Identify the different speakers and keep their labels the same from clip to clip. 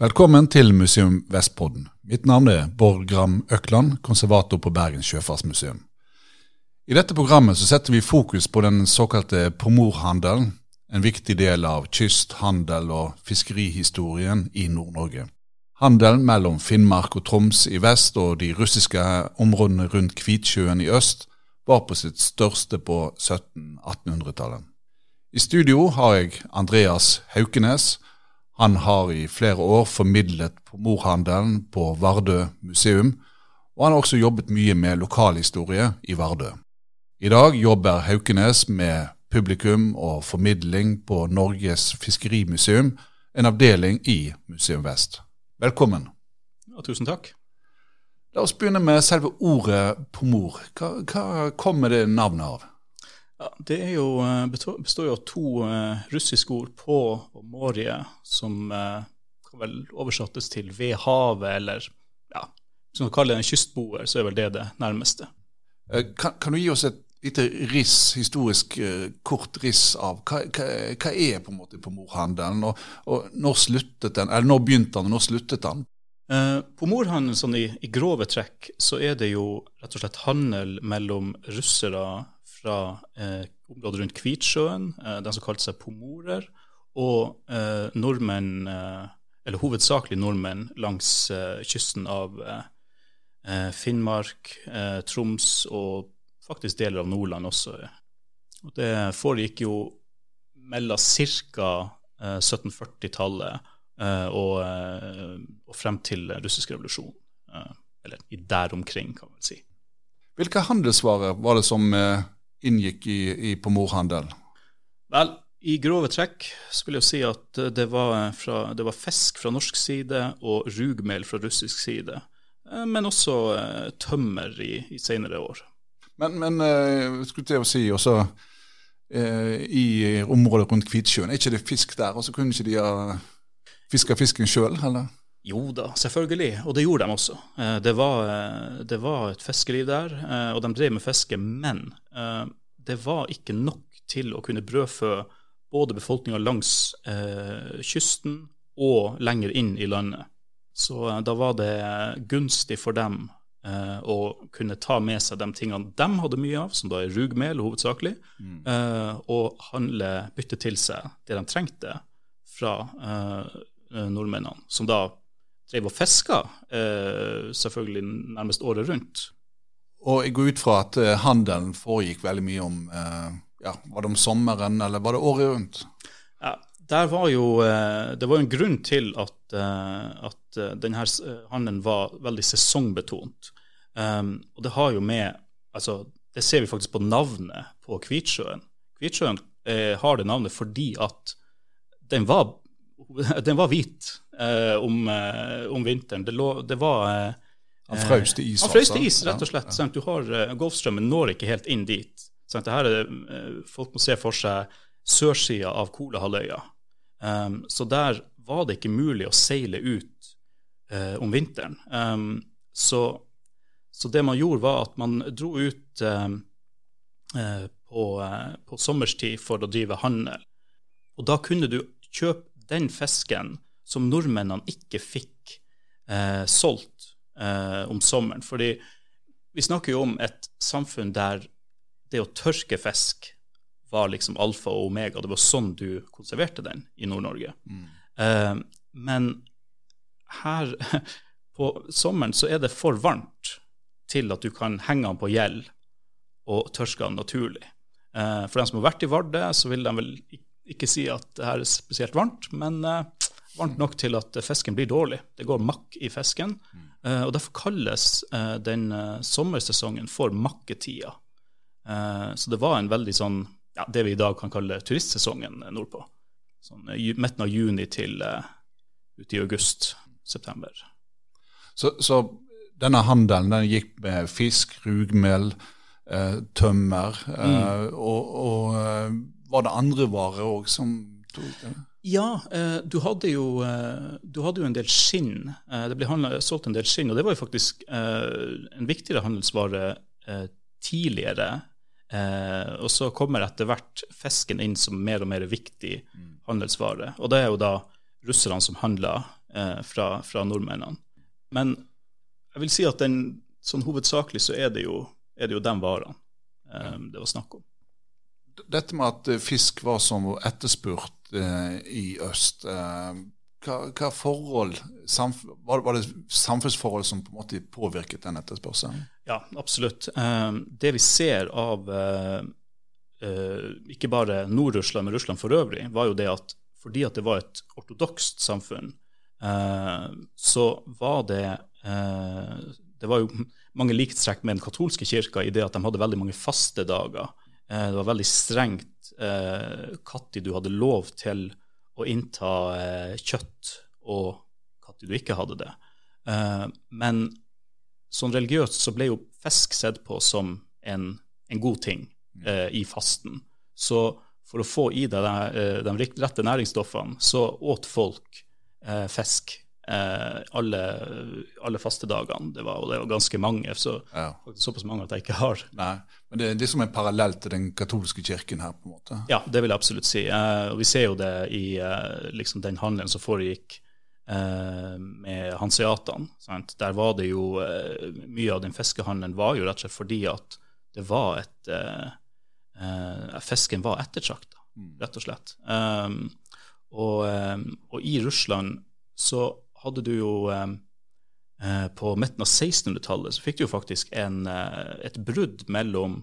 Speaker 1: Velkommen til Museum Vestpodden. Mitt navn er Bård Gram Økland, konservator på Bergens sjøfartsmuseum. I dette programmet så setter vi fokus på den såkalte pomorhandelen, en viktig del av kyst-, handel- og fiskerihistorien i Nord-Norge. Handelen mellom Finnmark og Troms i vest og de russiske områdene rundt Kvitsjøen i øst var på sitt største på 1700-1800-tallet. I studio har jeg Andreas Haukenes. Han har i flere år formidlet pomorhandelen på Vardø museum, og han har også jobbet mye med lokalhistorie i Vardø. I dag jobber Haukenes med publikum og formidling på Norges fiskerimuseum, en avdeling i Museum Vest. Velkommen.
Speaker 2: Ja, tusen takk.
Speaker 1: La oss begynne med selve ordet pomor. Hva, hva kommer det navnet av?
Speaker 2: Ja, det jo, består jo av to uh, russiske ord, på og morje, som uh, kan vel oversettes til ved havet, eller ja, hvis man kaller det en kystboer, så er vel det det nærmeste.
Speaker 1: Kan, kan, du gi oss et lite riss, historisk uh, kort riss av hva, hva, hva, er på en måte pomorhandelen, og, og når sluttet den, eller når begynte den, og når sluttet den?
Speaker 2: Uh, pomorhandelen sånn i, i, grove trekk så er det jo rett og slett handel mellom russere fra eh, området rundt Kvitsjøen, eh, den som kalte seg pomorer, og nordmenn, eller hovedsakelig nordmenn, langs kysten av Finnmark, Troms og faktisk deler av Nordland også. Og det foregikk jo mellom ca. 1740-tallet Eh, og, eh, og, frem til russisk revolusjon. Eh, eller i der omkring, kan man si.
Speaker 1: Hvilke handelsvarer var det som inngikk i, i pomorhandel?
Speaker 2: Vel, i grove trekk så vil jeg si at det var, fra, det var fisk fra norsk side og rugmel fra russisk side. Men også tømmer i, i senere år.
Speaker 1: Men, men skulle til å si også i området rundt Kvitsjøen, er ikke det fisk der? Og så kunne ikke de ha Fiska fisken sjøl, eller?
Speaker 2: Jo da, selvfølgelig, og det gjorde de også. Eh, det var, eh, det var et fiskeliv der, eh, og de drev med fiske, men det var ikke nok til å kunne brødfø både befolkninga langs kysten og lenger inn i landet. Så da var det gunstig for dem å kunne ta med seg de tingene de hadde mye av, som da er rugmel hovedsakelig, mm. og handle, bytte til seg det de trengte fra nordmennene, som da drev og fiska, eh, selvfølgelig nærmest året rundt.
Speaker 1: Og jeg går ut fra at eh, handelen foregikk veldig mye om ja, Var det om sommeren, eller var det året rundt?
Speaker 2: Ja, var jo, Det var jo en grunn til at, at denne handelen var veldig sesongbetont. og det har jo med altså, Det ser vi faktisk på navnet på Kvitsjøen. Kvitsjøen har det navnet fordi at den var den var hvit eh, om, eh, om, vinteren. Det, lå, det var
Speaker 1: eh, Han frøs til is?
Speaker 2: Han frøs til is, rett og slett. Ja, ja. Du har, Golfstrømmen når ikke helt inn dit. Her er, folk må se for seg sørsida av Kolahalvøya. Um, så der var det ikke mulig å seile ut uh, om vinteren. Um, så, så, det man gjorde, var at man dro ut um, uh, på, på, sommerstid for å drive handel. Og da kunne du kjøpe den fisken som nordmennene ikke fikk eh, solgt eh, om sommeren. Fordi vi snakker jo om et samfunn der det å tørke fisk var liksom alfa og omega. Det var sånn du konserverte den i Nord-Norge. Mm. Eh, men her på sommeren så er det for varmt til at du kan henge den på gjeld og tørke den naturlig. Eh, for dem som har vært i Vardø, så vil de vel ikke ikke si at det her er spesielt varmt, men uh, varmt nok til at fisken blir dårlig. Det går makk i fisken. Uh, og Derfor kalles uh, den sommersesongen for makketida. så det var en veldig sånn ja, det vi i dag kan kalle turistsesongen nordpå. Sånn midten av juni til ut i august-september.
Speaker 1: Så, så, denne handelen den gikk med fisk, rugmel, tømmer mm. og, og var det andre varer òg som tok det?
Speaker 2: Ja, eh, du, hadde jo, eh, du, hadde jo, en del skinn. Eh, det ble handlet, solgt en del skinn, og det var jo faktisk en viktigere handelsvare tidligere. og så kommer etter hvert fisken inn som mer og mer viktig mm. handelsvare. Og det er jo da russerne som handla eh, fra, fra, nordmennene. Men jeg vil si at den, sånn hovedsakelig så er det jo, er det jo de varene det var snakk om.
Speaker 1: Dette med at fisk var som etterspurt eh, i øst, eh, hva, hva, forhold, samf var, det samfunnsforhold som på en måte påvirket den etterspørselen?
Speaker 2: Ja, absolutt. Um, det vi ser av uh, ikke bare Nord-Russland, men Russland for øvrig, var jo det at fordi at det var et ortodokst samfunn, uh, så var det Det var jo mange likhetstrekk med den katolske kirka i det at de hadde veldig mange faste dager. Det var veldig strengt når du hadde lov til å innta eh, kjøtt, og når du ikke hadde det. Eh, men sånn religiøst så ble jo fisk sett på som en, en god ting eh, i fasten. Så for å få i deg de, de rette næringsstoffene, så åt folk eh, fisk eh, alle, alle fastedagene. Det var, og det var ganske mange, så ja. såpass mange at jeg ikke har
Speaker 1: Nei, Men det, det er som en parallell til den katolske kirken her? på en måte?
Speaker 2: Ja, det vil jeg absolutt si. Eh, og Vi ser jo det i eh, liksom den handelen som foregikk eh, med hanseatene. Sant? Der var det jo Mye av den fiskehandelen var jo rett og slett fordi at det var et eh, Fisken var ettertrakta, mm. rett og slett. Um, og, og, i Russland så hadde du jo eh, eh På midten av 1600-tallet så fikk du jo faktisk en, eh, et brudd mellom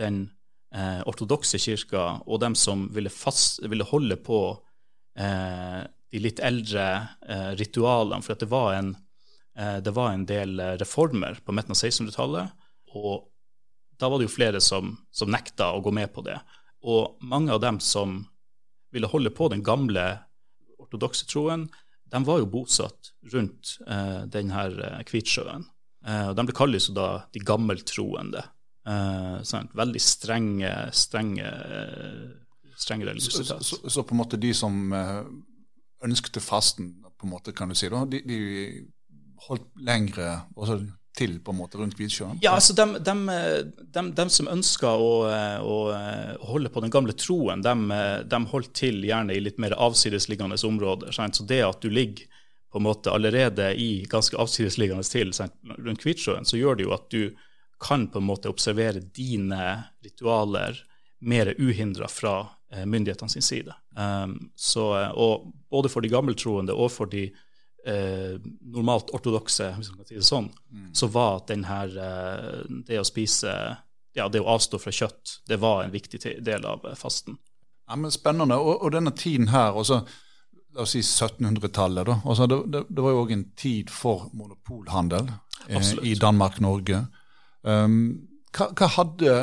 Speaker 2: den eh, ortodokse kirka og dem som ville, fast, ville holde på eh, de litt eldre eh, ritualene. For det var, en, det, var en, del reformer på midten av 1600-tallet, og da var det jo flere som, som nekta å gå med på det. Og mange av dem som ville holde på den gamle ortodokse troen, de var jo bosatt rundt eh, denne eh, Kvitsjøen. Eh, De ble jo da de gammeltroende. Eh, veldig strenge, strenge, eh, strenge religiøsitet.
Speaker 1: Så, så, så, på en måte de som eh, ønsket fasten, på en måte, kan du si, da, de, de holdt lengre også til på en måte rundt Kvitsjøen?
Speaker 2: Ja, altså dem, dem, dem, dem som ønska å, å, holde på den gamle troen, de holdt til gjerne i litt mer avsidesliggende områder. Sant? Så det at du ligger på en måte allerede i ganske avsidesliggende til sant? rundt Kvitsjøen, så gjør det jo at du kan på en måte observere dine ritualer mer uhindra fra eh, myndighetene sin side. Um, så, og både for de gammeltroende og for de eh, normalt ortodokse, hvis man kan si det sånn, mm. så var den her, eh, det å spise ja, det å avstå fra kjøtt, det var en viktig del av eh, fasten.
Speaker 1: Ja, men Spennende. Og, og denne tiden her, også, la oss si 1700-tallet, da. Altså, det, det, det, var jo òg en tid for monopolhandel eh, i Danmark-Norge. Um, hva, hva, hadde,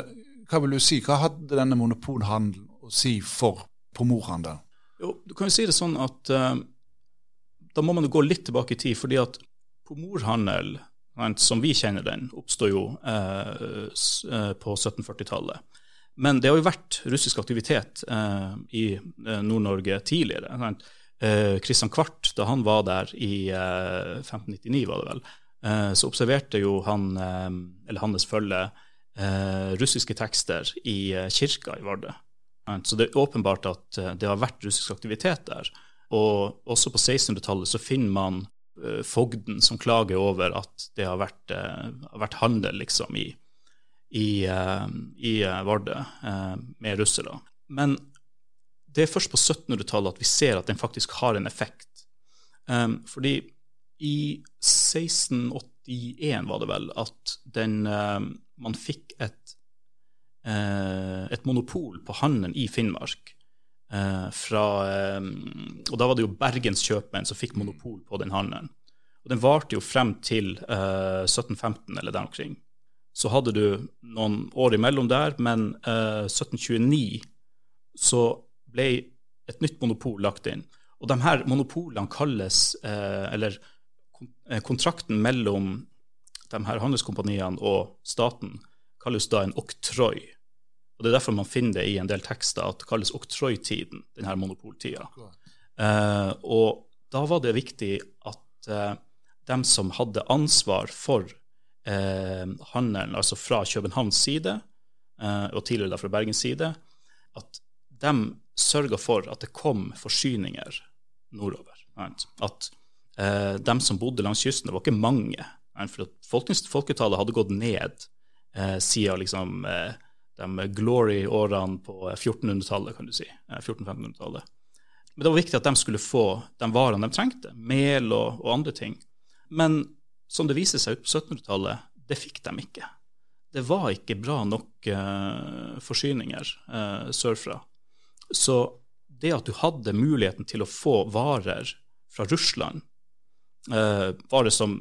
Speaker 1: hva vil du si, hva hadde denne monopolhandelen å si for pomorhandelen?
Speaker 2: Jo, du kan jo si det sånn at uh, da må man gå litt tilbake i tid, fordi at pomorhandel, som vi kjenner den, oppstod jo eh, eh på 1740-tallet. Men det har jo vært russisk aktivitet eh, i eh, Nord-Norge tidligere. Kristian eh, Kvart, da han var der i 1599, var det vel, så observerte jo han, eller hans følge, russiske tekster i kirka i Vardø. Så det er åpenbart at det har vært russisk aktivitet der. Og også på 1600-tallet så finner man uh, fogden som klager over at det har vært, uh, vært handel liksom i, i, uh, i Vardø med russere. Men det er først på 1700-tallet at vi ser at den faktisk har en effekt. Um, fordi i 1681 var det vel at den, man fikk et, et monopol på handelen i Finnmark fra, eh, og da var det jo Bergens kjøpmenn som fikk monopol på den handelen. Og den varte jo frem til 1715 eh, eller der omkring. Så hadde du noen år imellom der, men 1729 så ble et nytt monopol lagt inn. Og de her monopolene kalles Eller kontrakten mellom de her handelskompaniene og staten kalles da en oktroi. Og Det er derfor man finner det i en del tekster at det kalles oktroytiden, denne monopoltida. Eh, og da var det viktig at eh, dem som hadde ansvar for eh, handelen, altså fra Københavns side, eh, og tidligere fra Bergens side, at de sørga for at det kom forsyninger nordover. At eh, dem som bodde langs kysten, det var ikke mange. For folketallet hadde gått ned eh, siden liksom, de glory-årene på 1400-tallet, kan du si. 1400-1500-tallet. Men det var viktig at de skulle få de varene de trengte, mel og, og andre ting. Men som det viser seg ut på 1700-tallet, det fikk de ikke. Det var ikke bra nok uh, forsyninger uh, sørfra. Så det at du hadde muligheten til å få varer fra Russland, uh, varer som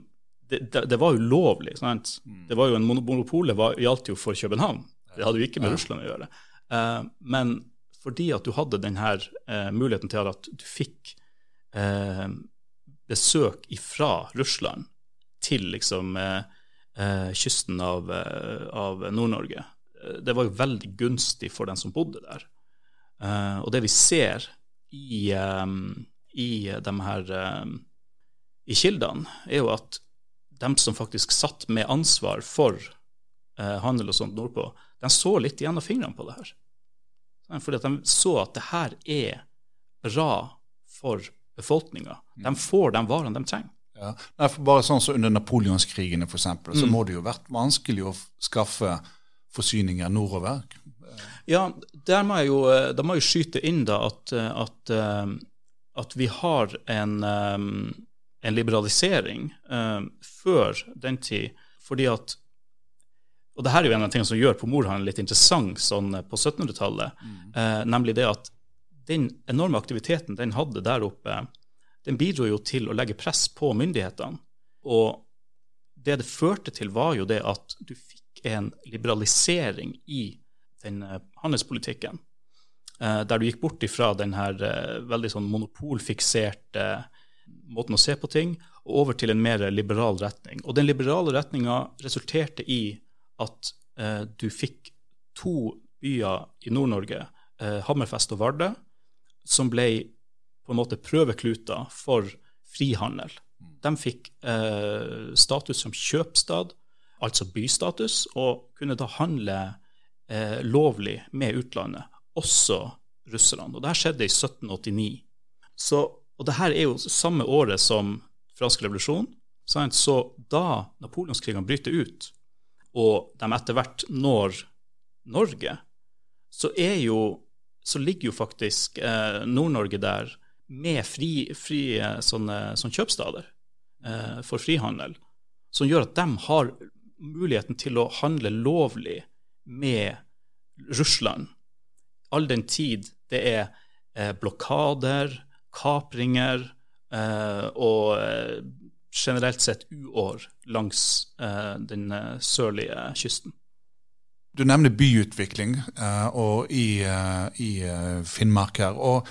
Speaker 2: det, det, det, var ulovlig. sant? Mm. Det var jo en Monopolet gjaldt jo for København. Det hadde jo ikke med Russland å gjøre. Uh, men fordi at du hadde denne uh, muligheten til at du fikk uh, besøk fra Russland til liksom kysten av, av Nord-Norge, det var jo veldig gunstig for den som bodde der. og det vi ser i, i de her i kildene, er jo at de som faktisk satt med ansvar for handel og sånt nordpå, de så litt gjennom fingrene på det her. Fordi de så at det her er bra for befolkninga. De får de varene de trenger.
Speaker 1: Ja. Nei, bare sånn som Under napoleonskrigene for eksempel, så mm. må det jo vært vanskelig å skaffe forsyninger nordover.
Speaker 2: Ja, der må jeg jo, da må jeg skyte inn da at, at, eh, at vi har en, eh, en liberalisering før den tid. fordi at og det her er jo en av tingene som gjør pomorhandelen litt interessant sånn eh, på 1700-tallet, mm. eh, nemlig det at den enorme aktiviteten den hadde der oppe, den bidro jo til å legge press på myndighetene. Og det det førte til, var jo det at du fikk en liberalisering i den eh, handelspolitikken. Eh, der du gikk bort ifra den her eh, veldig sånn monopolfikserte måten å se på ting, og over til en mer liberal retning. Og den liberale retninga resulterte i at eh, du fikk to byer i Nord-Norge, eh, Hammerfest og Vardø, som ble på en måte prøvekluter for frihandel. De fikk eh, status som kjøpstad, altså bystatus, og kunne da handle eh, lovlig med utlandet, også russerne. Og det her skjedde i 1789. Så, og det her er jo samme året som fransk revolusjon. Så da napoleonskrigene bryter ut, og de etter hvert når Norge, så, jo, så ligger jo faktisk eh, Nord-Norge der med fri, fri eh, sånne, sånne, kjøpstader eh, for frihandel, som gjør at de har muligheten til å handle lovlig med Russland, all den tid det er eh, blokader, kapringer eh, og eh, generelt sett uår langs uh, den uh, sørlige kysten.
Speaker 1: Du nevner byutvikling uh, og i, i Finnmark her. Og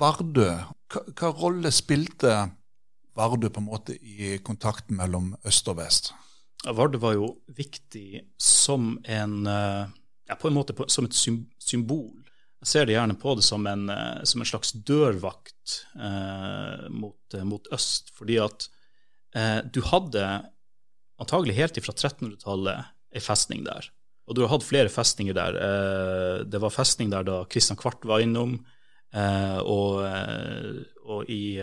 Speaker 1: Vardø, hva, hva rolle spilte Vardø på en måte i kontakten mellom øst og vest?
Speaker 2: Vardø var jo viktig som en ja, på en måte som et symbol. Jeg ser det gjerne på det som en, som en slags dørvakt eh, mot, mot, øst. fordi at Eh, du hadde antagelig helt fra 1300-tallet ei festning der. Og du har hatt flere festninger der. Eh, det var festning der da Kristian Kvart var innom, eh, og, og i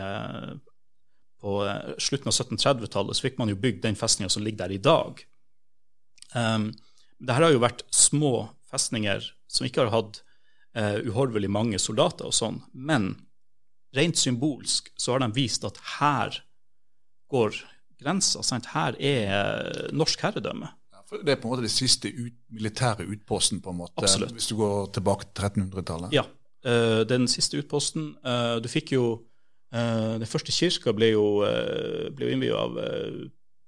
Speaker 2: på slutten av 1730-tallet så fikk man jo bygd den festninga som ligger der i dag. Um, det her har jo vært små festninger som ikke har hatt uh, uhorvelig mange soldater og sånn, men rent symbolsk så har de vist at her går grensa. Her er norsk herredømme.
Speaker 1: det er på en måte det siste ut, militære utposten, på en måte,
Speaker 2: Absolutt.
Speaker 1: hvis du går tilbake til 1300-tallet?
Speaker 2: Ja. Uh, den siste utposten. Uh, du fikk jo uh, Den første kirka ble jo, uh, innviet av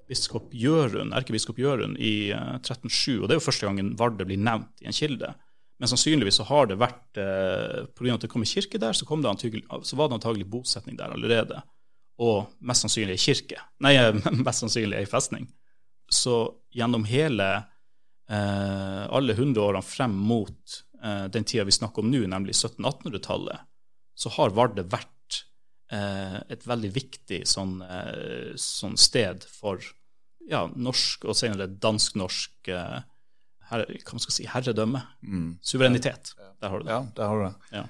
Speaker 2: biskop Jørund, erkebiskop Jørund i 1307. og Det er jo første gangen Vardø blir nevnt i en kilde. Men sannsynligvis så har det vært eh, Pga. at det kom en kirke der, så, det antagelig, så var det antagelig bosetning der allerede og mest sannsynlig ei kirke. Nei, mest sannsynlig ei festning. Så gjennom hele eh, alle hundreårene frem mot eh, den tida vi snakker om nå, nemlig 1700-1800-tallet, så har Vardø vært eh, et veldig viktig sånn, eh, sånn, sted for ja, norsk og senere dansk-norsk eh, her, hva man skal si, herredømme. Mm. Suverenitet. Der har du det.
Speaker 1: Ja, der har du det.
Speaker 2: Ja.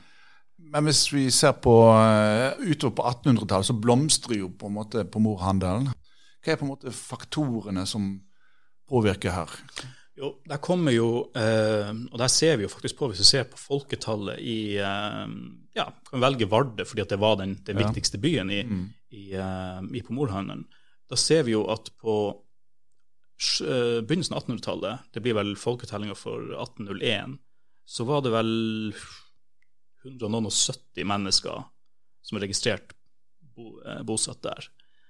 Speaker 1: Men hvis vi ser på uh, utover på 1800-tallet, så blomstrer jo på en måte pomorhandelen. Hva er på en måte faktorene som påvirker her?
Speaker 2: Jo, der kommer jo, eh, og der ser vi jo faktisk på, hvis vi ser på folketallet i eh, Ja, kan velge Vardø fordi det var den, den viktigste byen i, mm. i, eh, i pomorhandelen. Da ser vi jo at på eh, begynnelsen av 1800-tallet, det blir vel folketellinga for 1801, så var det vel 170 mennesker som er registrert bo, eh, bosatt der.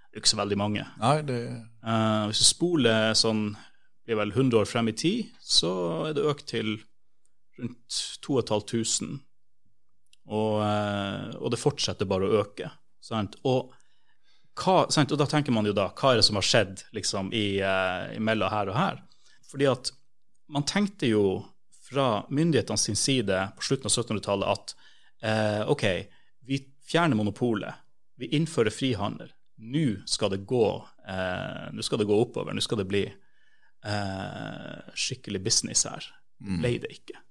Speaker 2: Det er ikke så veldig mange.
Speaker 1: Nei, det...
Speaker 2: Uh, hvis du spoler sånn blir vel 100 år frem i tid, så er det økt til rundt 2500. Og, eh, og det fortsetter bare å øke. Sant? Og, hva, sant? og da tenker man jo da, hva er det som har skjedd liksom, i, uh, mellom her og her? Fordi at man tenkte jo fra myndighetene sin side på slutten av 1700-tallet at eh, OK, vi fjerner monopolet, vi innfører frihandel. Nå skal det gå, eh, nå skal det gå oppover, nå skal det bli eh, skikkelig business her. Mm. ble det ikke.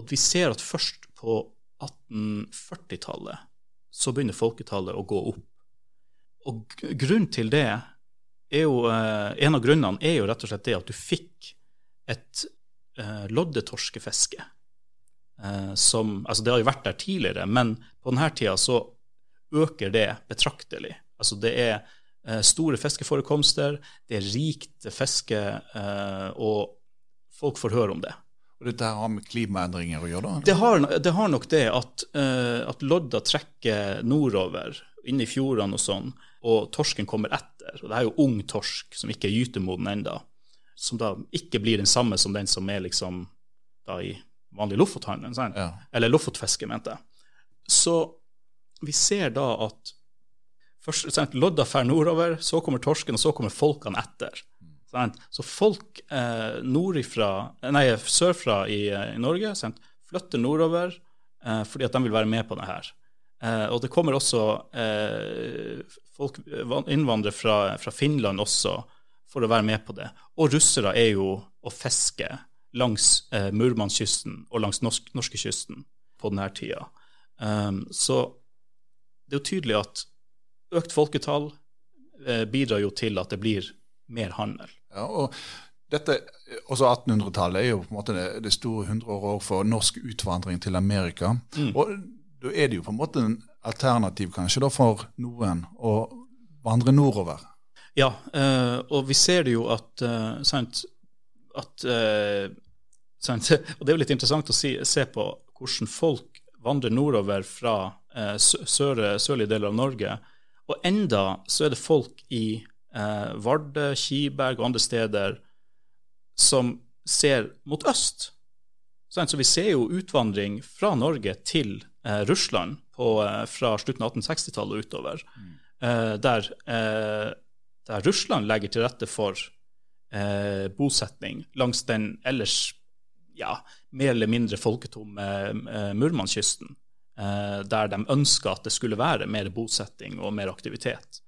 Speaker 2: Og vi ser at først på 1840-tallet så begynner folketallet å gå opp. Og grunnen til det er jo eh, En av grunnene er jo rett og slett det at du fikk et eh, loddetorskefiske. Eh, som Altså, det har jo vært der tidligere, men på denne tida så øker det betraktelig. Altså, det er Eh, store fiskeforekomster, det er rikt fiske, eh, og folk får høre om det.
Speaker 1: Og dette har med klimaendringer å gjøre? da?
Speaker 2: Det har, det har nok det at, eh, at, lodda trekker nordover, inn i fjordene og sånn, og torsken kommer etter. Og det er jo ung torsk som ikke er gytemoden enda, som da ikke blir den samme som den som er liksom da i vanlig Lofothandelen, ja. eller Lofotfiske, mente jeg. Så vi ser da at Først, sant, Lodda fer nordover, så kommer torsken, og så kommer folkene etter. Sant? Så folk eh, nordifra, nei, sørfra i, i Norge sant, flytter nordover eh, fordi at de vil være med på det her. Eh, og det kommer også eh, folk, innvandrere fra, fra, Finland også for å være med på det. Og russere er jo å fiske langs eh, Murmanskkysten og langs norsk, norskekysten på denne tida. Um, så det er jo tydelig at økt folketall eh, bidrar jo til at det blir mer handel.
Speaker 1: Ja, og dette, også 1800-tallet er jo på en måte det, det store hundreåret for norsk utvandring til Amerika. Mm. Og da er det jo på en måte en alternativ kanskje da for noen å vandre nordover.
Speaker 2: Ja, eh, og vi ser det jo at, eh, sant, at eh, sant, Og det er jo litt interessant å si, se på hvordan folk vandrer nordover fra eh, sør, sørlige deler av Norge og enda så er det folk i eh, Vardø, Kiberg og andre steder som ser mot øst. Så vi ser jo utvandring fra Norge til eh, Russland på, fra slutten av 1860-tallet og utover, mm. eh, der, eh, der, Russland legger til rette for eh, bosetning langs den ellers ja, mer eller mindre folketomme Murmanskkysten eh, der de ønska at det skulle være mer bosetting og mer aktivitet.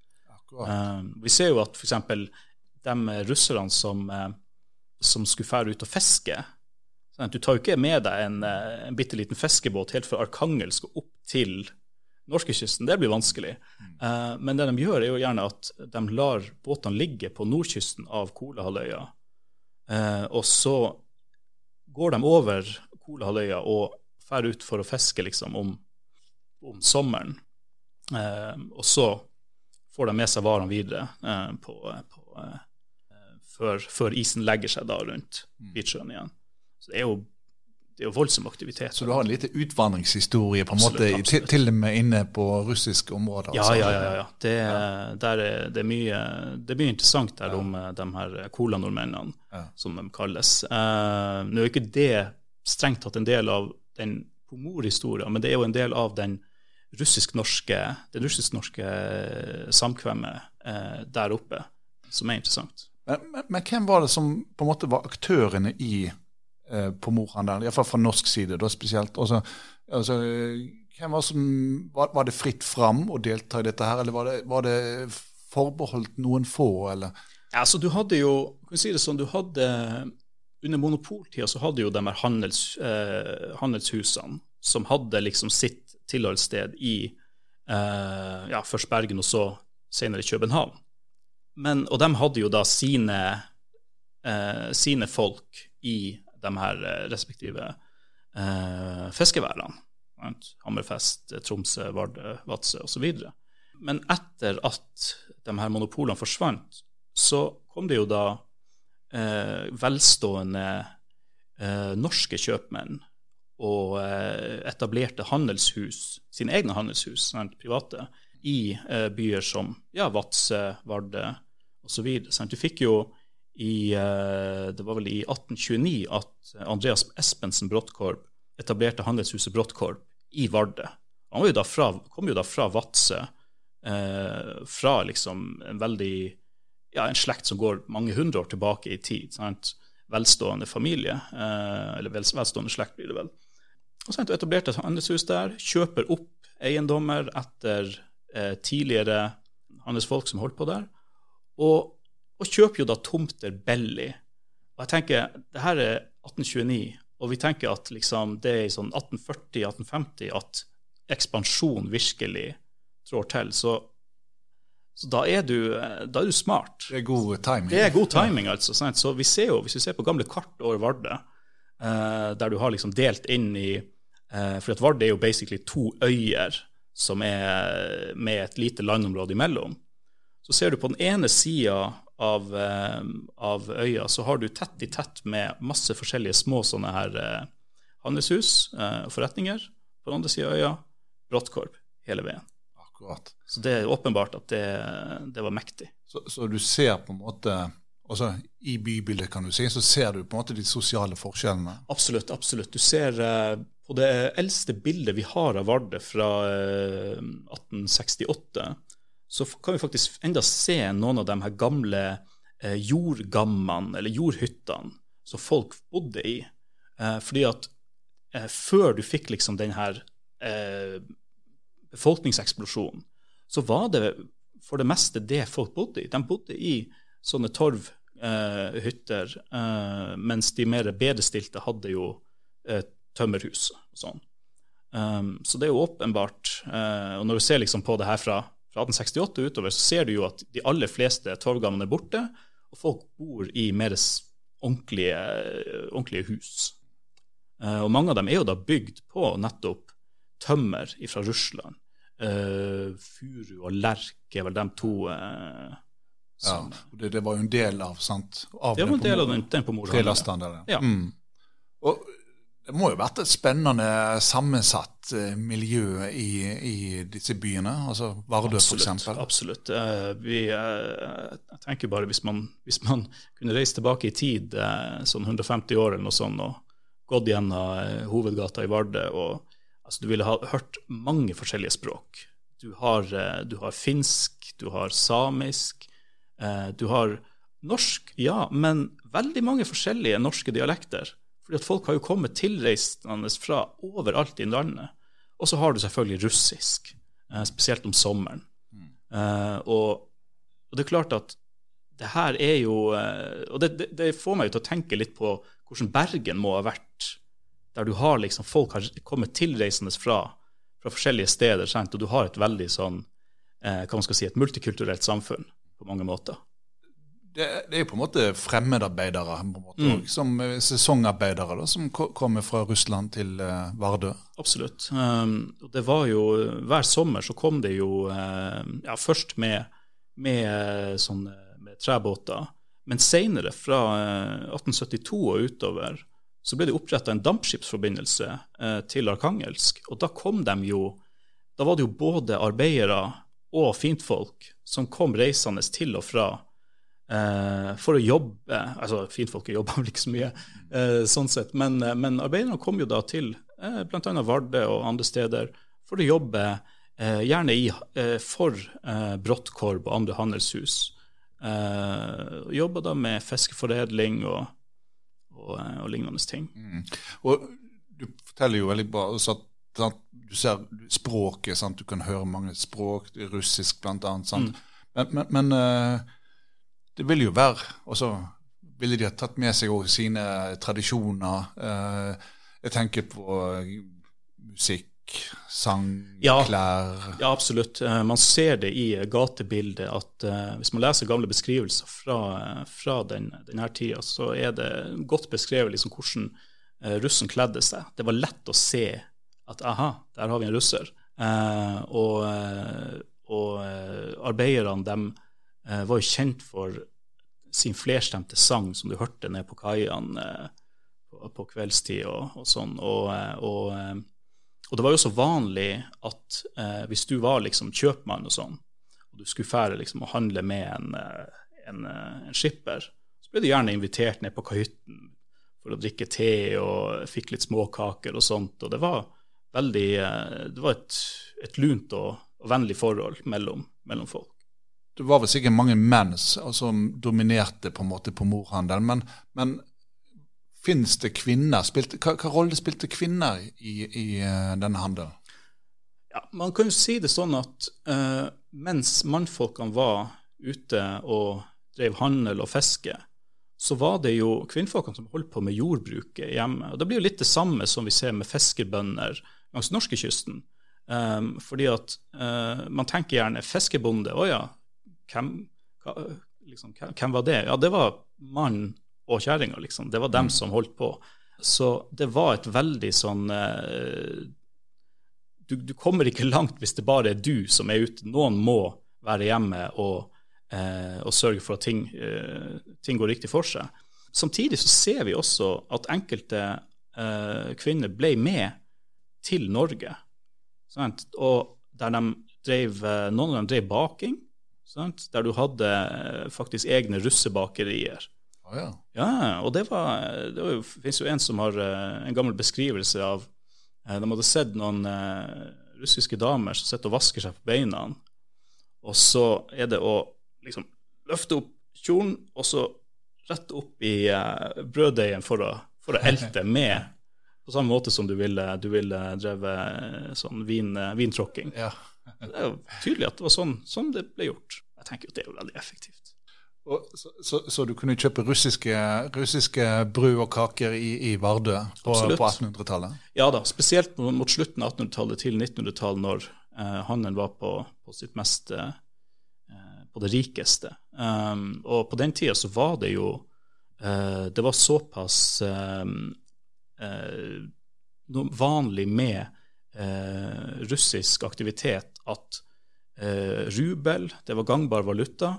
Speaker 2: Eh, vi ser jo at f.eks. de russerne som, eh, som skulle fære ut og fiske sånn Du tar jo ikke med deg en, eh, en bitte liten fiskebåt helt fra Arkangelsk og opp til norskekysten. Det blir vanskelig. Mm. Eh, men det de gjør, er jo gjerne at de lar båtene ligge på nordkysten av Kolahalvøya. Eh, og så går de over Kolahalvøya og drar ut for å fiske liksom om, om sommeren. Eh, og så får de med seg varene videre på, på, før, før, isen legger seg da rundt Kvitsjøen igjen. Så det er jo det er jo voldsom aktivitet.
Speaker 1: Så du har en liten utvandringshistorie på en måte, til, til, og med inne på russiske områder?
Speaker 2: Ja, ja, ja. ja. Det. Er, det, er mye, det, er mye, interessant der ja. om eh, de her cola-nordmennene, ja. som de kalles. Uh, nå er ikke det strengt tatt en del av den pomorhistorien, men det er jo en del av den russisk-norske russisk-norske eh, samkvemmet uh, der oppe, som er interessant.
Speaker 1: Men, men, men, hvem var det som på en måte var aktørene i eh, pomorhandelen, iallfall fra norsk side da spesielt? Også, altså, hvem var, som, var, var, det fritt fram å delta i dette her, eller var det, var det forbeholdt noen få, eller?
Speaker 2: Altså du hadde jo, kan si det sånn, du hadde under monopoltida så hadde jo de her handels, eh, handelshusene som hadde liksom sitt tilholdssted i eh, ja, først Bergen og så senere København. Men, og de hadde jo da sine, eh, sine folk i de her eh, respektive eh, fiskeværene. Hammerfest, Tromsø, Vardø, Vadsø osv. Men etter at de her monopolene forsvant, så kom det jo da eh, velstående eh, norske kjøpmenn og eh, etablerte handelshus, sine egne handelshus, sant, private, i eh, byer som ja, Vadsø, Vardø osv. Du fikk jo i eh, Det var vel i 1829 at Andreas Espensen Bråttkorp etablerte handelshuset Bråttkorp i Vardø. Han jo fra, kom jo da fra Vadsø, eh, fra liksom en veldig ja, en slekt som går mange hundre år tilbake i tid. Sant? Velstående familie, eh, eller velstående slekt blir det vel. Og så etablerte et handelshus der, kjøper opp eiendommer etter eh, tidligere handelsfolk som holdt på der, og, og, kjøper jo da tomter billig. Og jeg tenker, det her er 1829, og vi tenker at liksom, det er i sånn 1840-1850 at ekspansjon virkelig trår til. Så så da er, du, da er, du, smart.
Speaker 1: Det er god timing.
Speaker 2: Det er god timing, altså. Sant? Så vi ser jo, Hvis vi ser på gamle kart over Vardø, eh, der du har liksom delt inn i eh, For at Vardø er jo basically to øyer som er med et lite landområde imellom. Så ser du på den ene sida av, eh, av, øya, så har du tett i tett med masse forskjellige små sånne her eh, handelshus og eh, forretninger. På den andre sida av øya Bråttkorp hele veien. Akkurat. Så det er åpenbart at det, det var mektig.
Speaker 1: Så, så, du ser på en måte altså I bybildet, kan du si, så ser du på en måte de sosiale forskjellene?
Speaker 2: Absolutt. absolutt. Du ser på det eldste bildet vi har av Vardø fra uh, eh, 1868, så kan vi faktisk enda se noen av de her gamle eh, jordgammene, eller jordhyttene, som folk bodde i. fordi at før du fikk liksom den her befolkningseksplosjon, så var det for det meste det folk bodde i. De bodde i sånne torvhytter, eh, eh, mens de mer bedrestilte hadde jo eh, tømmerhus og sånn. Um, så det er jo åpenbart Og når du ser liksom på det her fra, fra 1868 utover, så ser du jo at de aller fleste torvgangene er borte, og folk bor i mer ordentlige, ordentlige hus. Uh, og mange av dem er jo da bygd på nettopp tømmer fra Russland. Uh, furu og lerk er vel de to uh,
Speaker 1: Ja, det, det, var jo en del av sant?
Speaker 2: Av det var en del av den, den på
Speaker 1: Trelastene. Ja. Mm. Og det må jo vært et spennende sammensatt uh, miljø i, i, disse byene, altså Vardø f.eks.
Speaker 2: Absolutt. Uh, vi, uh, jeg tenker bare hvis man, hvis man, kunne reist tilbake i tid, sånn 150 år eller noe sånt, og gått gjennom hovedgata i Vardø og Altså, du ville ha hørt mange forskjellige språk. Du har, eh, du har finsk, du har samisk, eh, du har norsk, ja, men veldig mange forskjellige norske dialekter. Fordi at folk har jo kommet tilreisende fra overalt i landet. Og så har du selvfølgelig russisk, eh, spesielt om sommeren. Mm. Og, og, det er klart at det her er jo Og det, det, det får meg til å tenke litt på hvordan Bergen må ha vært der du har liksom folk har kommet tilreisende fra, fra forskjellige steder, sant? og du har et veldig sånn, eh, hva man skal si, et multikulturelt samfunn på mange måter.
Speaker 1: Det, det er på en måte fremmedarbeidere, på en måte, mm. som eh, sesongarbeidere da, som kommer fra Russland til uh, Vardø.
Speaker 2: Absolutt. Um, det var jo, Hver sommer så kom det jo uh, ja, først med, med, sånn, med trebåter, men senere, fra uh, 1872 og utover, så ble det oppretta en dampskipsforbindelse til Arkangelsk. Og da kom de jo Da var det jo både arbeidere og fintfolk som kom reisende til og fra for å jobbe. Altså, Finfolket jobba vel ikke så mye, eh, sånn sett, men, eh, men, arbeiderne kom jo da til eh, bl.a. Vardø og andre steder for å jobbe, eh, gjerne i, eh, for eh, Brottkorb og andre handelshus. Uh, jobba da med fiskeforedling og og, eh, og lignende ting. Mm.
Speaker 1: Og Du forteller jo veldig bra så at du ser språket, sant? du kan høre mange språk, russisk bl.a. Mm. Men, men, men uh, det vil jo være også Ville de ha tatt med seg også sine tradisjoner? Uh, jeg tenker på musikk sang,
Speaker 2: Ja.
Speaker 1: klær
Speaker 2: Ja, absolutt. Eh, Man ser det i gatebildet at eh, hvis man leser gamle beskrivelser fra, eh, fra den, denne tida, så er det godt beskrevet liksom hvordan eh, russen kledde seg. Det var lett å se at aha, der har vi en russer. Eh, og eh, og eh, arbeiderne dem eh, var jo kjent for sin flerstemte sang som du hørte ned på kaiene eh, på, kveldstid og, og sånn. Og, eh, og, eh, og det var jo så vanlig at eh, hvis du var liksom kjøpmann og sånn, og du skulle fære liksom og handle med en, eh, en, eh, en skipper, så ble du gjerne invitert ned på kahytten for å drikke te og fikk litt småkaker og sånt. Og det var veldig eh, Det var et, et lunt og, og vennlig forhold mellom, mellom folk.
Speaker 1: Det var vel sikkert mange menn som dominerte på en måte på morhandelen, men, men fins det kvinner? Spilte, hva, hva rolle spilte kvinner i, i eh, denne handelen?
Speaker 2: Ja, man kan jo si det sånn at uh, mens mannfolkene var ute og drev handel og fiske, så var det jo kvinnfolkene som holdt på med jordbruket hjemme. Og Det blir jo litt det samme som vi ser med fiskerbønder langs norskekysten. Um, fordi at uh, man tenker gjerne fiskebonde. Å ja, hvem, liksom, hvem, var det? Ja, det var mannen og kjerringa, liksom. Det var dem som holdt på. Så det var et veldig sånn eh, du, du kommer ikke langt hvis det bare er du som er ute. Noen må være hjemme og, eh, og sørge for at ting, eh, ting går riktig for seg. Samtidig så ser vi også at enkelte eh, kvinner ble med til Norge. Sant? Og der de drev, noen av dem drev baking, sant? der du hadde eh, faktisk egne russebakerier.
Speaker 1: Oh, ja.
Speaker 2: Ja, og det var Det var jo, finnes jo en som har eh, en gammel beskrivelse av eh, De hadde sett noen russiske damer som sitter og vasker seg på beina, og så er det å liksom løfte opp kjolen, og så rett opp i brøddeigen for å, for å elte med, på samme måte som du ville, du ville drevet sånn vin, vintråkking.
Speaker 1: ja.
Speaker 2: Det er jo tydelig at det var sånn, sånn det ble gjort. Jeg tenker at det er jo veldig effektivt.
Speaker 1: Og, så, så, så du kunne kjøpe russiske, russiske brød og kaker i, i Vardø på, på 1800-tallet?
Speaker 2: Ja da, spesielt mot slutten av 1800-tallet til 1900-tallet, når eh, handelen var på, på sitt mest eh, på det rikeste. Um, og på den tida så var det jo eh, Det var såpass um, eh, vanlig med eh, russisk aktivitet at eh, rubel, det var gangbar valuta,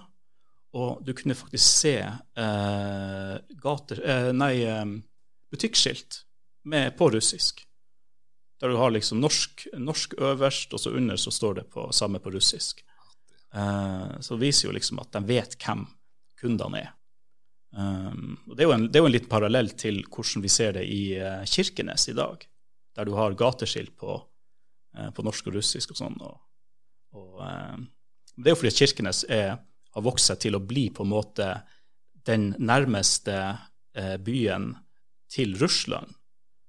Speaker 2: og du kunne faktisk se eh, gater, eh, nei, eh, butikkskilt med, på russisk. Der du har liksom norsk, norsk øverst, og så under så står det på, samme på russisk. Eh, så det viser jo liksom at de vet hvem kundene er. Um, og det, er en, det er jo en liten parallell til hvordan vi ser det i uh, Kirkenes i dag, der du har gateskilt på, uh, på norsk og russisk og sånn. Og, og, eh, det er jo fordi Kirkenes er, har vokst seg til å bli på en måte den nærmeste eh, byen til Russland.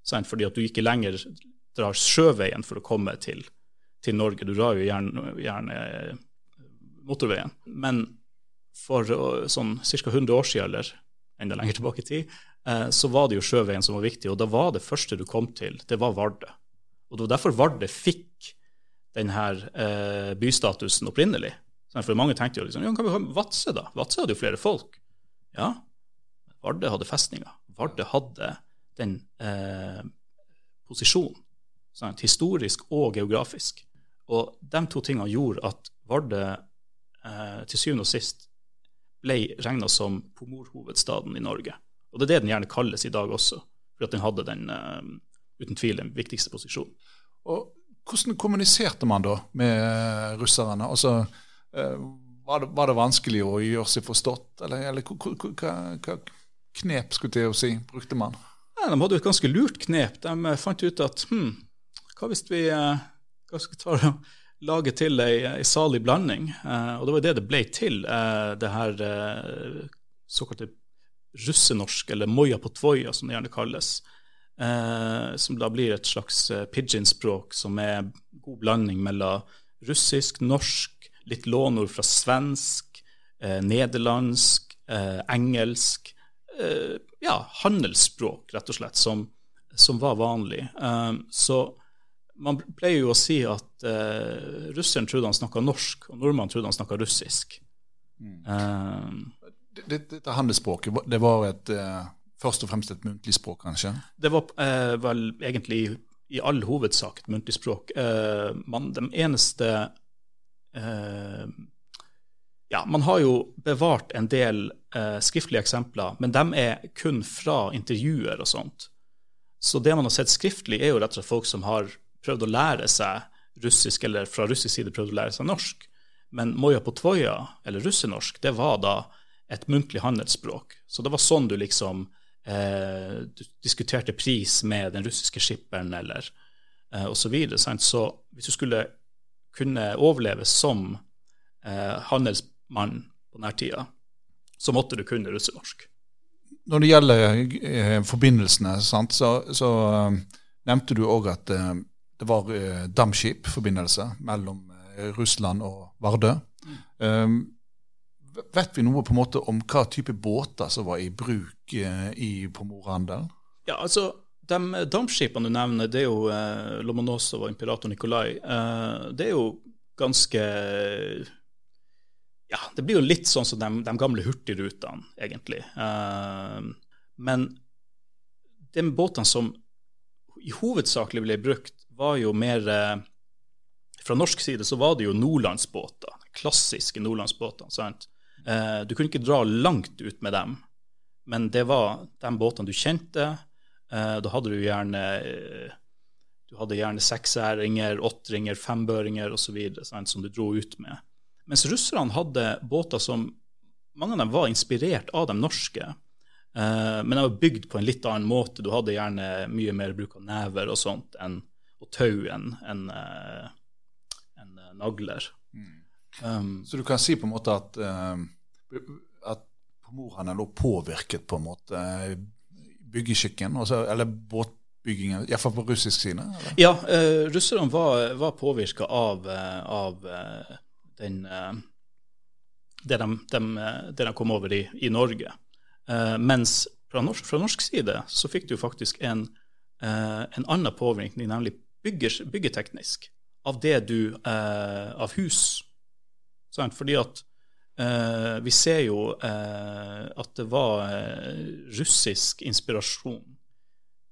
Speaker 2: Sant? Fordi at du ikke lenger drar sjøveien for å komme til, til Norge. Du drar jo gjerne, gjerne eh, motorveien. Men for sånn ca. 100 år siden, eller enda lenger tilbake i tid, så var det jo sjøveien som var viktig. Og da var det første du kom til, det var Vardø. Og det var derfor Vardø fikk denne eh, bystatusen opprinnelig. Sånn, For mange tenkte jo liksom, ja, Vadsø, da? Vadsø hadde jo flere folk. Ja, Vardø hadde festninger. Vardø hadde den eh, posisjonen, sant? historisk og geografisk. Og de to tingene gjorde at Vardø eh, til syvende og sist ble regna som pomorhovedstaden i Norge. Og det er det den gjerne kalles i dag også, for at den hadde den eh, uten tvil den viktigste posisjonen.
Speaker 1: Og hvordan kommuniserte man da med russerne? Altså, eh, var, det, var det vanskelig å gjøre seg forstått, eller, eller hva, knep skulle jeg si, brukte man?
Speaker 2: Ja, de hadde jo et ganske lurt knep. De eh, fant ut at hm, hva hvis vi eh, hva skal ta lage til ei, ei salig blanding? Eh, og det var det det ble til, eh, det her eh, såkalte russenorsk, eller moja på tvoja, som det gjerne kalles. Eh, som da blir et slags eh, pidgin-språk, som er god blanding mellom russisk, norsk, litt lånord fra svensk, eh, nederlandsk, eh, engelsk. Eh, ja, handelsspråk, rett og slett, som, som var vanlig. Eh, så man pleier jo å si at russeren trodde han snakka norsk, og nordmannen trodde han snakka russisk. Mm.
Speaker 1: Dette det, det handelsspråket, det var et, først og fremst et muntlig språk, kanskje?
Speaker 2: Det var vel egentlig i all hovedsak et muntlig språk. man, de eneste ja, man har jo bevart en del skriftlige eksempler, men de er kun fra intervjuer og sånt. Så det man har sett skriftlig, er jo rett og slett folk som har prøvd å lære seg russisk, eller fra russisk side prøvd å lære seg norsk. Men Moja på Tvoja, eller russenorsk, det var da et muntlig handelsspråk. Så det var sånn du liksom eh, diskuterte pris med den russiske skipperen, eller eh, osv. Så, så hvis du skulle kunne overleve som eh, handelsmann på denne tida, så måtte du kunne russenorsk.
Speaker 1: Når det gjelder eh, forbindelsene, sant, så, så uh, nevnte du òg at uh, det var uh, dampskipforbindelse mellom uh, Russland og Vardø. Mm. Um, vet vi noe på en måte om hva type båter som var i bruk i Pomorhandelen?
Speaker 2: Ja, altså, de dampskipene du nevner, det er jo Lomonosov og Imperator Nikolai. det er jo ganske ja, det blir jo litt sånn som de, de gamle hurtigrutene, egentlig. Eh, men de båtene som i hovedsakelig ble brukt, var jo mer eh, Fra norsk side så var det jo nordlandsbåter, klassiske nordlandsbåter. sant? Uh, du kunne ikke dra langt ut med dem, men det var de båtene du kjente. da hadde du gjerne du hadde gjerne seksæringer, åtteringer, fembøringer osv. som du dro ut med. Mens russerne hadde båter som Mange av dem var inspirert av de norske, eh, men de var bygd på en litt annen måte. Du hadde gjerne mye mer bruk av never og sånt enn, og tau enn en, eh, en, nagler. Mm.
Speaker 1: Um, Så du kan si på en måte at, uh, at pomorene lå påvirket på en måte byggeskikken, eller båtbyggingen, iallfall på russisk side? Eller?
Speaker 2: Ja, uh, russerne var, var påvirka av, av uh, den, eh, det, de, de, det, de, kom over i, i Norge. Uh, mens fra norsk, fra norsk, side så fikk du faktisk en, uh, en annen påvirkning, nemlig bygger, byggeteknisk, av det du Av hus. Sant? Fordi at vi ser jo at det var russisk inspirasjon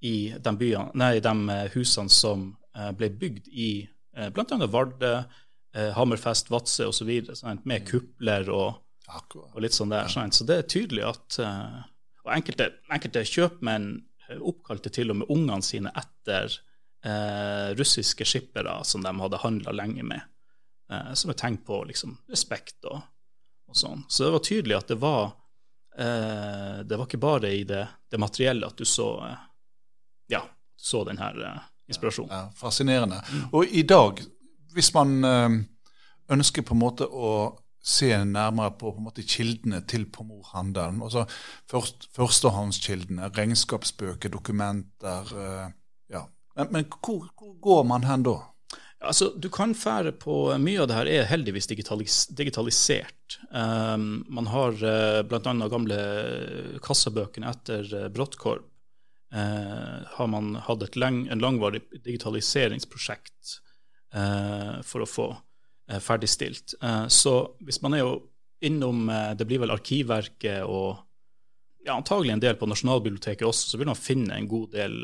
Speaker 2: i de, byene, nei, de husene som ble bygd i uh, bl.a. Vardø, eh, Hammerfest, Vadsø osv. Med mm. kupler og, og, litt sånn der. Sant? Så det er tydelig at eh, Og enkelte, enkelte kjøpmenn eh, oppkalte til og med ungene sine etter eh, russiske skippere som de hadde handla lenge med. Eh, som et tegn på liksom, respekt og, og, sånn. Så det var tydelig at det var eh, Det var ikke bare i det, det materielle at du så ja, så den her inspirasjonen.
Speaker 1: Ja, fascinerende. Og i dag hvis man eh, ønsker på en måte å se nærmere på, på måte, kildene til pomorhandelen, altså først, førstehåndskildene, regnskapsbøker, dokumenter eh, ja. Men, men hvor, hvor, går man hen da?
Speaker 2: Altså, Du kan fære på Mye av det her er heldigvis digitalis digitalisert. Um, man har uh, bl.a. gamle kassabøkene etter uh, Brottkorp. Uh, har man hatt lang, en langvarig digitaliseringsprosjekt uh, for å få eh, ferdigstilt. Eh, så hvis man er jo innom Det blir vel Arkivverket og ja, antagelig en del på Nasjonalbiblioteket også, så vil man finne en god del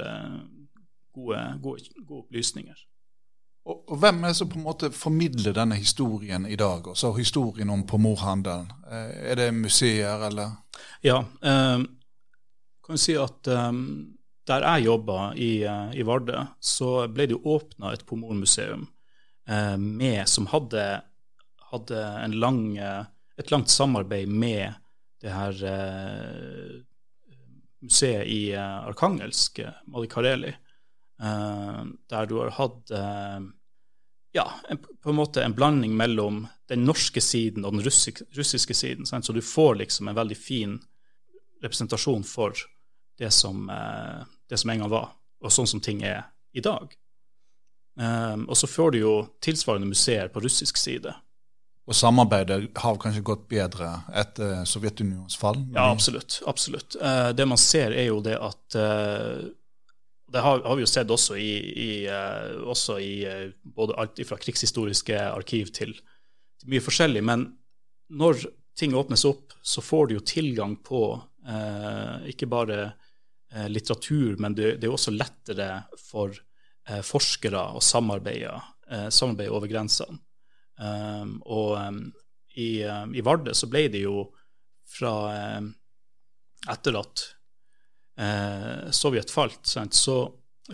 Speaker 2: gode, gode, gode opplysninger.
Speaker 1: Og, og, Hvem er det som på en måte formidler denne historien i dag, altså historien om pomorhandelen? Er det museer, eller?
Speaker 2: Ja, eh, kan si at eh, der jeg jobba i, i Vardø, så ble det jo åpna et pomormuseum Eh, med, som hadde, hadde lang, eh, et langt samarbeid med det her eh, museet i Arkangelsk, Mali Kareli, der du har hatt ja, en, på en måte en blanding mellom den norske siden og den russiske, russiske siden. Sant? Så du får liksom en veldig fin representasjon for det som, det som en gang var, og sånn som ting er i dag. Um, og så får du jo tilsvarende museer på russisk side.
Speaker 1: Og samarbeidet har kanskje gått bedre etter Sovjetunionens fall?
Speaker 2: Ja, absolutt. absolutt. Uh, det man ser, er jo det at uh, Det har, har, vi jo sett også i, i, uh, også i uh, både alt fra krigshistoriske arkiv til, til, mye forskjellig. Men når ting åpnes opp, så får du jo tilgang på uh, ikke bare litteratur, men det, det, er også lettere for forskere å samarbeide, samarbeide over grensene. Um, og um, i, i, Vardø så ble det jo fra Etter at eh, Sovjet falt, sant, så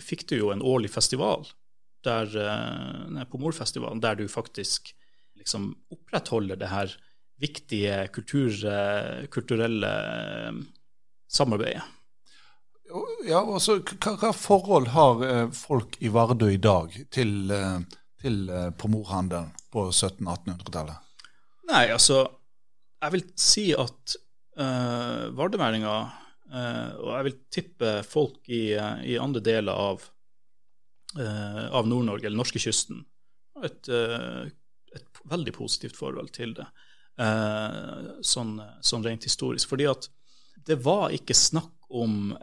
Speaker 2: fikk du jo en årlig festival der, eh, på Morfestivalen, der du faktisk liksom opprettholder det her viktige kultur, eh, kulturelle eh, samarbeidet.
Speaker 1: Ja, også, hva, hva, forhold har eh, folk i Vardø i dag til, til pomorhandelen på 1700-1800-tallet?
Speaker 2: Nei, altså, jeg vil si at uh, vardøværinger Uh, og jeg vil tippe folk i, uh, i andre deler av, uh, av Nord-Norge, eller norskekysten, har et, et veldig positivt forhold til det, sånn, sånn, rent historisk. Fordi at det var ikke snakk om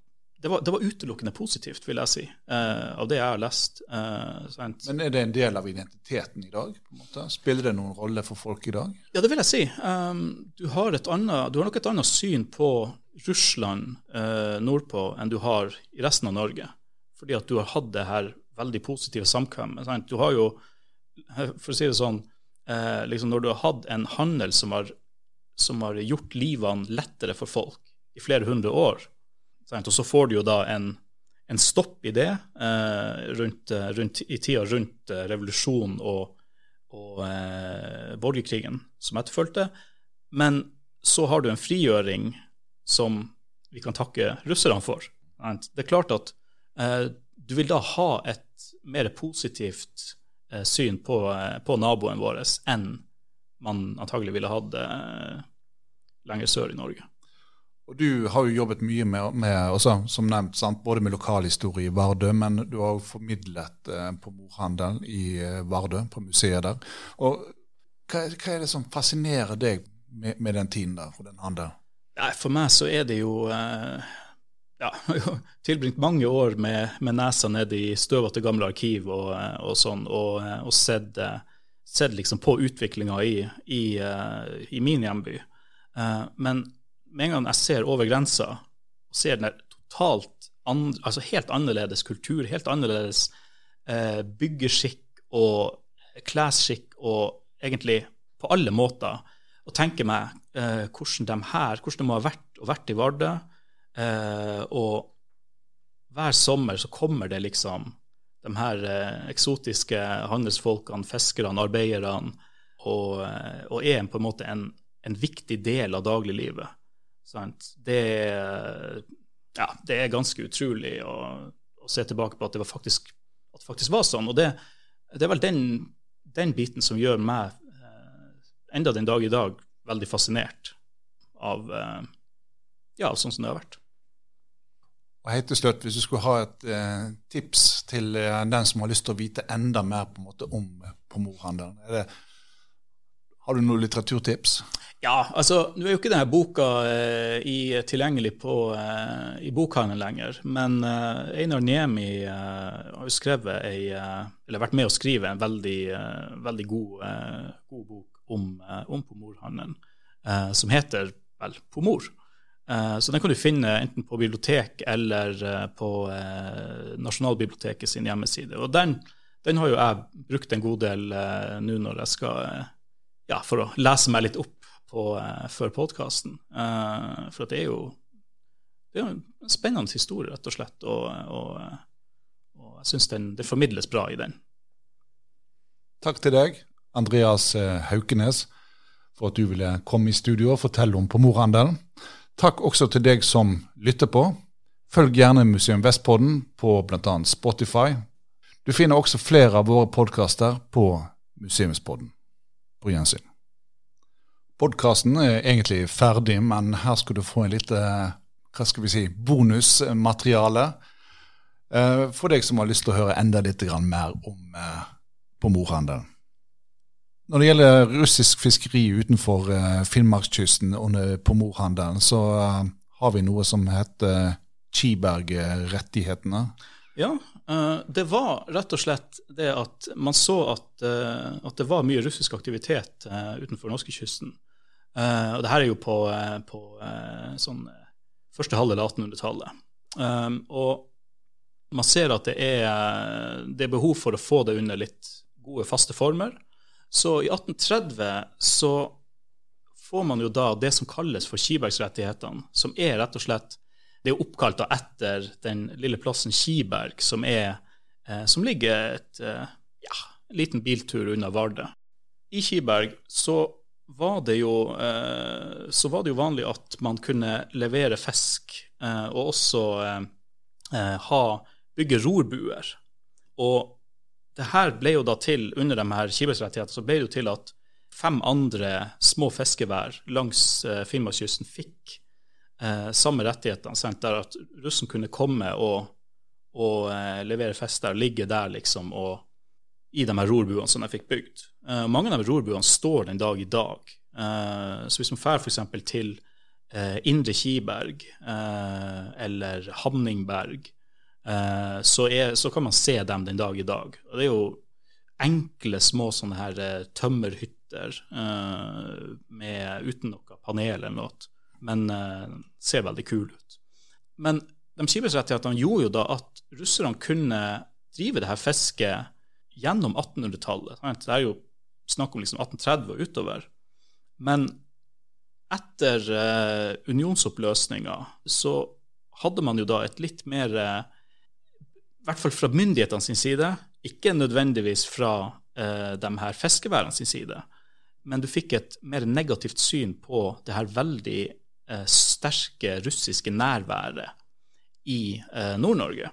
Speaker 2: det var, det var, utelukkende positivt, vil jeg si, eh, av det jeg har lest. Eh,
Speaker 1: Men er det en del av identiteten i dag? på en måte? Spiller det noen rolle for folk i dag?
Speaker 2: Ja, det vil jeg si. Um, du, har annet, du, har nok et annet syn på Russland eh, nordpå enn du har i resten av Norge. Fordi at du har hatt det her veldig positive samkvemmet. Du har jo, for å si det sånn, eh, liksom når du har hatt en handel som har, som har gjort livene lettere for folk i flere hundre år, Sant? Og så får du jo da en, en stopp i det eh, rundt, eh, rundt, i tida rundt eh, revolusjonen og, og eh, borgerkrigen som etterfulgte. Men så har du en frigjøring som vi kan takke russerne for. Det er klart at eh, du vil da ha et mer positivt eh, syn på, på, naboen vår enn man antagelig ville hatt lenger sør i Norge.
Speaker 1: Og Du har jo jobbet mye med, med også, som nevnt, sant, både med lokalhistorie i Vardø, men du har jo formidlet eh, på morhandelen i eh, Vardø, på museet der. Og hva, hva, er det som fascinerer deg med, med den tiden der, og den handelen?
Speaker 2: Nei, For meg så er det jo eh, ja, tilbringt mange år med, med nesa nede i støvete gamle arkiv og, eh, og sånn, og, eh, og sett, sett, liksom på utviklinga i, i, i, min hjemby. Men med en gang jeg ser over grensa og ser den totalt andre, altså helt annerledes kultur, helt annerledes byggeskikk og klesskikk og egentlig på alle måter, og tenker meg eh, hvordan de her, hvordan de ha vært og vært i Vardø. Eh, og hver sommer så kommer det liksom de her eh, eksotiske handelsfolkene, fiskerne, arbeiderne, og, eh, og, er på en måte en, en viktig del av dagliglivet. Det, ja, det, er ganske utrolig å, å, se tilbake på at det, faktisk, at det faktisk, var sånn. Og det, det er vel den, den, biten som gjør meg, enda den dag i dag, veldig fascinert av eh, ja, sånn som det har vært.
Speaker 1: Og helt til slutt, Hvis du skulle ha et eh, tips til eh, den som har lyst til å vite enda mer på en måte om pomorhandelen, har du noen litteraturtips?
Speaker 2: Ja, altså, nå er jo ikke denne boka eh, i, tilgjengelig på, eh, i bokhandelen lenger, men eh, Einar Niemi eh, har jo skrevet ei, eh, eller vært med å skrive en veldig, eh, veldig god, god, bok om, om pomorhandelen, som heter vel Pomor. så den kan du finne enten på bibliotek eller på Nasjonalbiblioteket sin hjemmeside. Og den, den, har jo jeg brukt en god del nå når jeg skal ja, for å lese meg litt opp på, før podkasten. For det er jo det er en spennende historie, rett og slett, og, og, og jeg syns det formidles bra i den.
Speaker 1: Takk til deg, Andreas eh, Haukenes, for at du ville komme i studio og fortelle om på morhandelen. Takk også til deg som lytter på. Følg gjerne Museum Vestpodden på bl.a. Spotify. Du finner også flere av våre podkaster på Museumspodden. På gjensyn. Podkasten er egentlig ferdig, men her skal du få en lite hva skal vi si, bonusmateriale eh, for deg som har lyst til å høre enda litt mer om eh, på morhandelen. Når det gjelder russisk fiskeri utenfor eh, Finnmarkskysten under pomorhandelen, så har vi noe som heter Kiberg-rettighetene.
Speaker 2: Ja, uh, det var rett og slett det at man så at, at det var mye russisk aktivitet utenfor norskekysten. og det her er jo på, på sånn første halvdel av 1800-tallet. Um, og man ser at det er, det er behov for å få det under litt gode, faste former. Så i 1830 så får man jo da det som kalles for Kibergsrettighetene, som er rett og slett det er oppkalt etter den lille plassen Kiberg, som, er, eh, som ligger et, eh, ja, en liten biltur unna Vardø. I Kiberg så var, det jo, eh, så var det jo vanlig at man kunne levere fisk, eh, og også eh, eh, ha, bygge rorbuer. Og det her ble jo da til, under de her skipsrettighetene, så ble det jo til at fem andre små fiskevær langs Finnmarkskysten fikk eh, samme rettighetene, sant? der at russen kunne komme og, og eh, levere fester, ligge der liksom og i de her rorbuene som de fikk bygd. Eh, mange av de rorbuene står den dag i dag. Eh, så hvis man drar f.eks. til eh, Indre Kiberg eh, eller Hamningberg, så, er, så, kan man se dem den dag i dag. Og det er jo enkle, små sånne her tømmerhytter med, uten noe panel eller noe men ser veldig kul ut. Men de skipsrettighetene gjorde jo da at russerne kunne drive det her fisket gjennom 1800-tallet. Det er jo snakk om liksom 1830 og utover. Men etter unionsoppløsninga så hadde man jo da et litt mer I hvert fall fra myndighetene sin side, ikke nødvendigvis fra eh, de her fiskeværene sin side, men du fikk et mer negativt syn på det her veldig Eh, sterke russiske nærværet i eh, Nord-Norge.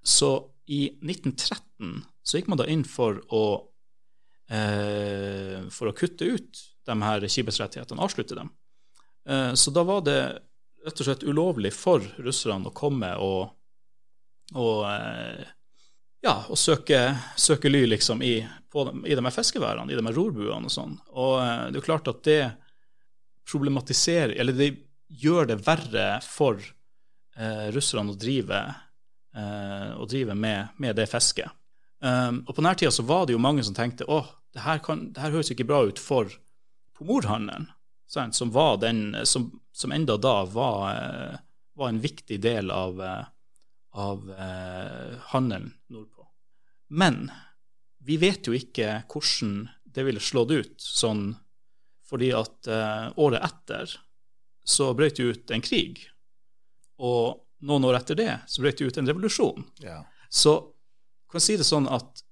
Speaker 2: Så i 1913 så gikk man da inn for å, eh, for å kutte ut de her kibesrettighetene, avslutte dem. så da var det rett og slett ulovlig for russerne å komme og, og ja, og søke, søke ly liksom i, på, i de her fiskeværene, i de her rorbuene og sånn. Og det er jo klart at det problematiserer Eller det gjør det verre for eh, russerne å drive, eh, å drive med, med, det fisket. Um, og på denne tida så var det jo mange som tenkte åh, det her, det her høres ikke bra ut for pomorhandelen, som, var den, som, som enda da var, eh, var, en viktig del av, eh, av eh, handelen nordpå. Men vi vet jo ikke hvordan det ville slått ut sånn fordi at eh, året etter så brøt det ut en krig. Og noen år etter det så brøt det ut en revolusjon. Ja. Så kan si det sånn at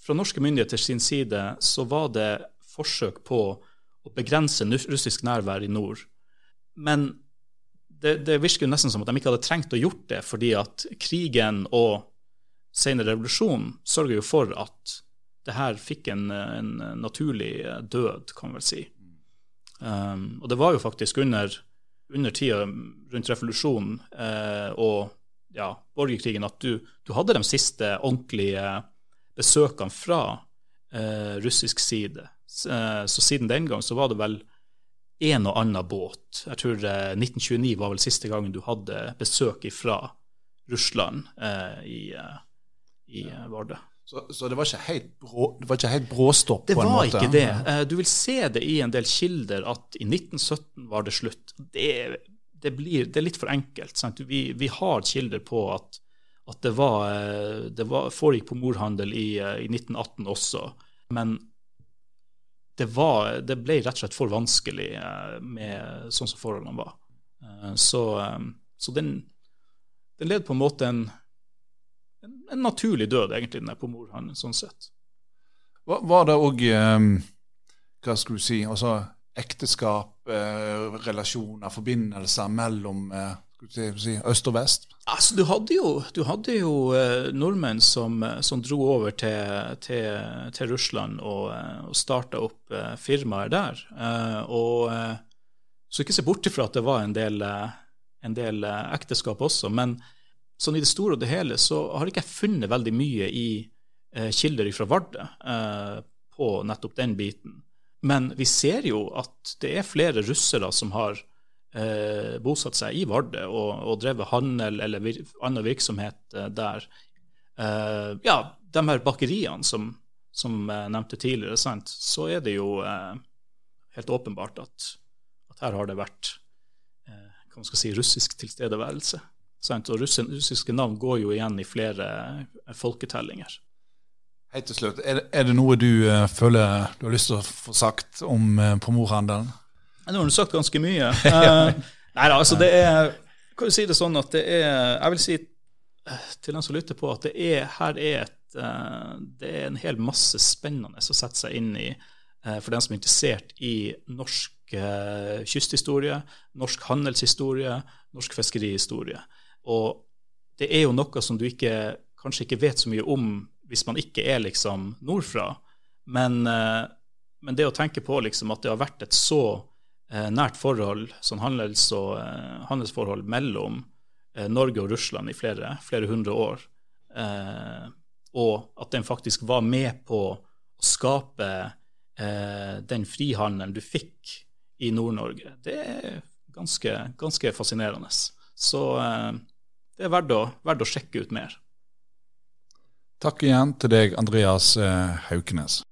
Speaker 2: fra norske myndigheter sin side så var det forsøk på å begrense russisk nærvær i nord. Men det, det virker jo nesten som at de ikke hadde trengt å gjort det, fordi at krigen og senere revolusjon sørger jo for at det her fikk en, en naturlig død, kan man vel si. Um, og det var jo faktisk under, under tida rundt revolusjonen uh, og ja, borgerkrigen at du, du, hadde de siste ordentlige besøkene fra uh, russisk side. Uh, så siden den gang så var det vel en og annen båt. Jeg tror 1929 var vel siste gangen du hadde besøk fra Russland i, i Vardø.
Speaker 1: Så, så, det var ikke helt, brå, det var ikke helt bråstopp?
Speaker 2: Det var ikke det. Eh, du vil se det i en del kilder at i 1917 var det slutt. Det, det, blir, det er litt for enkelt. Vi, vi, har kilder på at, at det, var, eh, det var, foregikk på morhandel i, eh, i 1918 også. Men det, var, det, ble rett og slett for vanskelig med sånn som forholdene var. Så, så den, den led på en måte en en, en naturlig død, egentlig, den på morhandelen, sånn sett.
Speaker 1: Var, var det òg eh, Hva skal du si altså ekteskap, eh, relasjoner, forbindelser mellom eh, si, øst og vest?
Speaker 2: Altså, du hadde jo, du hadde jo eh, nordmenn som, som, dro over til, til, til Russland og, eh, og starta opp eh, firmaer der. Eh, og Så ikke se bort ifra at det var en del, en del ekteskap også. men sånn i det store og det hele så har ikke jeg funnet veldig mye i eh, kilder fra Vardø eh, på nettopp den biten. Men vi ser jo at det er flere russere som har eh, bosatt seg i Vardø og, og drevet handel eller vir annen virksomhet eh, der. Eh, ja, de her bakeriene som, som nevnte tidligere, sant? så er det jo uh, helt åpenbart at, at, her har det vært hva man skal si, russisk tilstedeværelse. Sant? Og russiske navn går jo igjen i flere folketellinger.
Speaker 1: Helt til slutt, er er det noe du føler du har lyst til å få sagt om uh, pomorhandelen?
Speaker 2: Nå har du sagt ganske mye. Uh, nei da, altså det er Kan du si det sånn at det er Jeg vil si til den som lytter på, at det er, her er et Det er en hel masse spennende å sette seg inn i for den som er interessert i norsk kysthistorie, norsk handelshistorie, norsk fiskerihistorie. Og det er jo noe som du ikke, kanskje ikke vet så mye om hvis man ikke er liksom nordfra. Men, eh, men det å tenke på liksom at det har vært et så eh, nært forhold, sånn handels og, eh, handelsforhold mellom Norge og Russland i flere, flere hundre år, og at den faktisk var med på å skape den frihandelen du fikk i Nord-Norge, det er ganske, ganske fascinerende. Så det er verdt å, verdt å sjekke ut mer.
Speaker 1: Takk igjen til deg, Andreas eh, Haukenes.